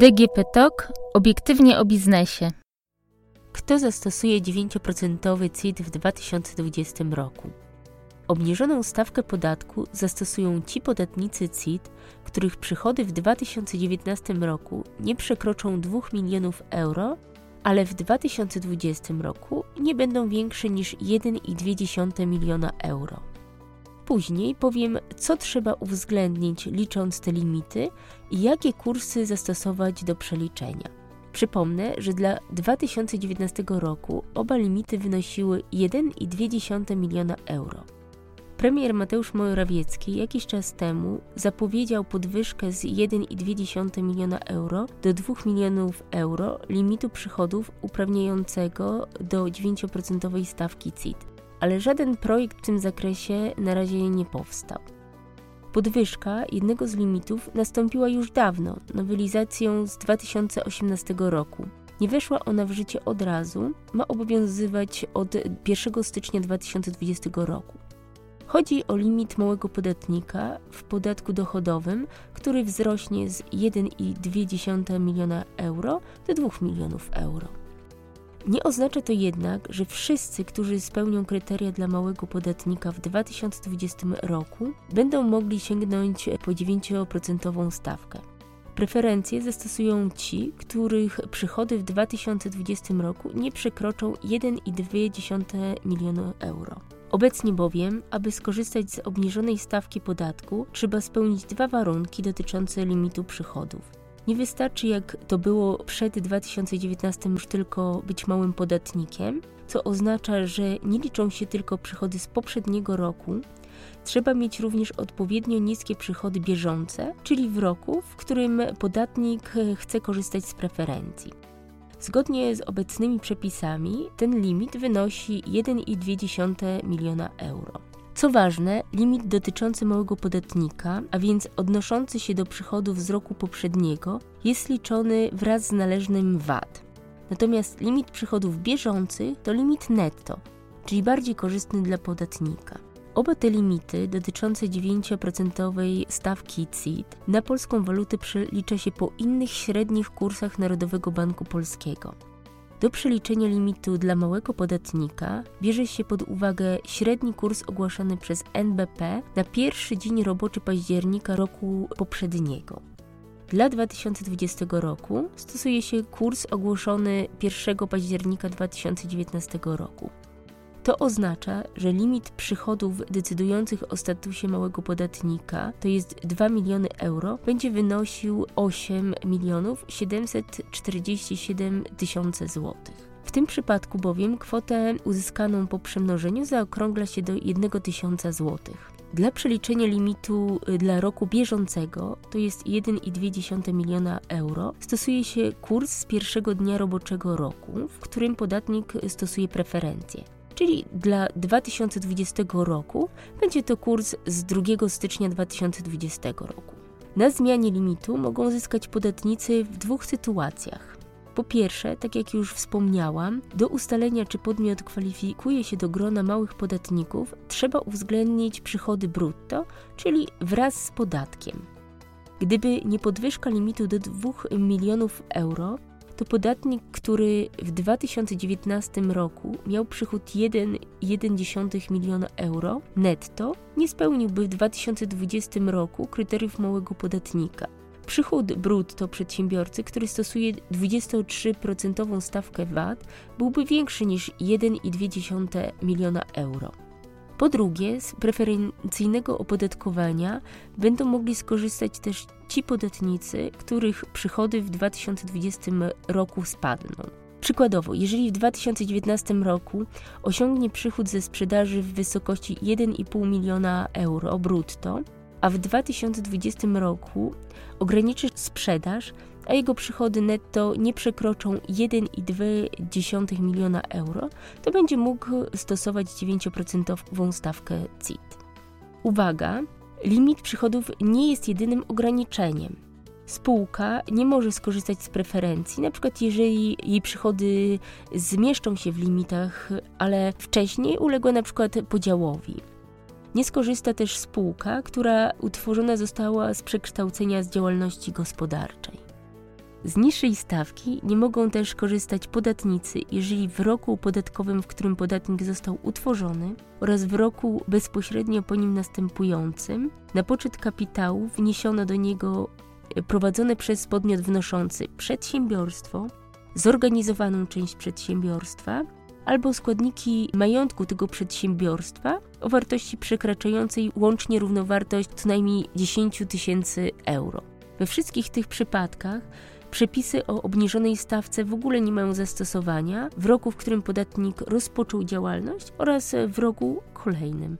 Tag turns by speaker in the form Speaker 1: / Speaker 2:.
Speaker 1: DGP TOK obiektywnie o biznesie.
Speaker 2: Kto zastosuje 9% CIT w 2020 roku? Obniżoną stawkę podatku zastosują ci podatnicy CIT, których przychody w 2019 roku nie przekroczą 2 milionów euro, ale w 2020 roku nie będą większe niż 1,2 miliona euro. Później powiem, co trzeba uwzględnić licząc te limity i jakie kursy zastosować do przeliczenia. Przypomnę, że dla 2019 roku oba limity wynosiły 1,2 miliona euro. Premier Mateusz Morawiecki jakiś czas temu zapowiedział podwyżkę z 1,2 miliona euro do 2 milionów euro limitu przychodów uprawniającego do 9% stawki CIT ale żaden projekt w tym zakresie na razie nie powstał. Podwyżka jednego z limitów nastąpiła już dawno, nowelizacją z 2018 roku. Nie weszła ona w życie od razu, ma obowiązywać od 1 stycznia 2020 roku. Chodzi o limit małego podatnika w podatku dochodowym, który wzrośnie z 1,2 miliona euro do 2 milionów euro. Nie oznacza to jednak, że wszyscy, którzy spełnią kryteria dla małego podatnika w 2020 roku, będą mogli sięgnąć po 9% stawkę. Preferencje zastosują ci, których przychody w 2020 roku nie przekroczą 1,2 miliona euro. Obecnie bowiem, aby skorzystać z obniżonej stawki podatku, trzeba spełnić dwa warunki dotyczące limitu przychodów. Nie wystarczy, jak to było przed 2019, już tylko być małym podatnikiem, co oznacza, że nie liczą się tylko przychody z poprzedniego roku. Trzeba mieć również odpowiednio niskie przychody bieżące, czyli w roku, w którym podatnik chce korzystać z preferencji. Zgodnie z obecnymi przepisami ten limit wynosi 1,2 miliona euro. Co ważne, limit dotyczący małego podatnika, a więc odnoszący się do przychodów z roku poprzedniego, jest liczony wraz z należnym VAT. Natomiast limit przychodów bieżących to limit netto, czyli bardziej korzystny dla podatnika. Oba te limity dotyczące 9% stawki CIT na polską walutę przelicza się po innych średnich kursach Narodowego Banku Polskiego. Do przeliczenia limitu dla małego podatnika bierze się pod uwagę średni kurs ogłaszany przez NBP na pierwszy dzień roboczy października roku poprzedniego. Dla 2020 roku stosuje się kurs ogłoszony 1 października 2019 roku. To oznacza, że limit przychodów decydujących o statusie małego podatnika, to jest 2 miliony euro, będzie wynosił 8 milionów 747 tysiące złotych. W tym przypadku bowiem kwotę uzyskaną po przemnożeniu zaokrągla się do 1 tysiąca złotych. Dla przeliczenia limitu y, dla roku bieżącego, to jest 1,2 miliona euro, stosuje się kurs z pierwszego dnia roboczego roku, w którym podatnik stosuje preferencje czyli dla 2020 roku będzie to kurs z 2 stycznia 2020 roku. Na zmianie limitu mogą zyskać podatnicy w dwóch sytuacjach. Po pierwsze, tak jak już wspomniałam, do ustalenia, czy podmiot kwalifikuje się do grona małych podatników, trzeba uwzględnić przychody brutto, czyli wraz z podatkiem. Gdyby nie podwyżka limitu do 2 milionów euro, to podatnik, który w 2019 roku miał przychód 1,1 miliona euro netto, nie spełniłby w 2020 roku kryteriów małego podatnika. Przychód brutto przedsiębiorcy, który stosuje 23% stawkę VAT, byłby większy niż 1,2 miliona euro. Po drugie, z preferencyjnego opodatkowania będą mogli skorzystać też ci podatnicy, których przychody w 2020 roku spadną. Przykładowo, jeżeli w 2019 roku osiągnie przychód ze sprzedaży w wysokości 1,5 miliona euro brutto, a w 2020 roku ograniczy sprzedaż, a jego przychody netto nie przekroczą 1,2 miliona euro, to będzie mógł stosować 9% stawkę CIT. Uwaga, limit przychodów nie jest jedynym ograniczeniem. Spółka nie może skorzystać z preferencji, na przykład jeżeli jej przychody zmieszczą się w limitach, ale wcześniej uległa przykład podziałowi. Nie skorzysta też spółka, która utworzona została z przekształcenia z działalności gospodarczej. Z niższej stawki nie mogą też korzystać podatnicy, jeżeli w roku podatkowym, w którym podatnik został utworzony, oraz w roku bezpośrednio po nim następującym, na poczet kapitału wniesiono do niego e, prowadzone przez podmiot wnoszący przedsiębiorstwo, zorganizowaną część przedsiębiorstwa albo składniki majątku tego przedsiębiorstwa o wartości przekraczającej łącznie równowartość co najmniej 10 tysięcy euro. We wszystkich tych przypadkach przepisy o obniżonej stawce w ogóle nie mają zastosowania w roku, w którym podatnik rozpoczął działalność oraz w roku kolejnym.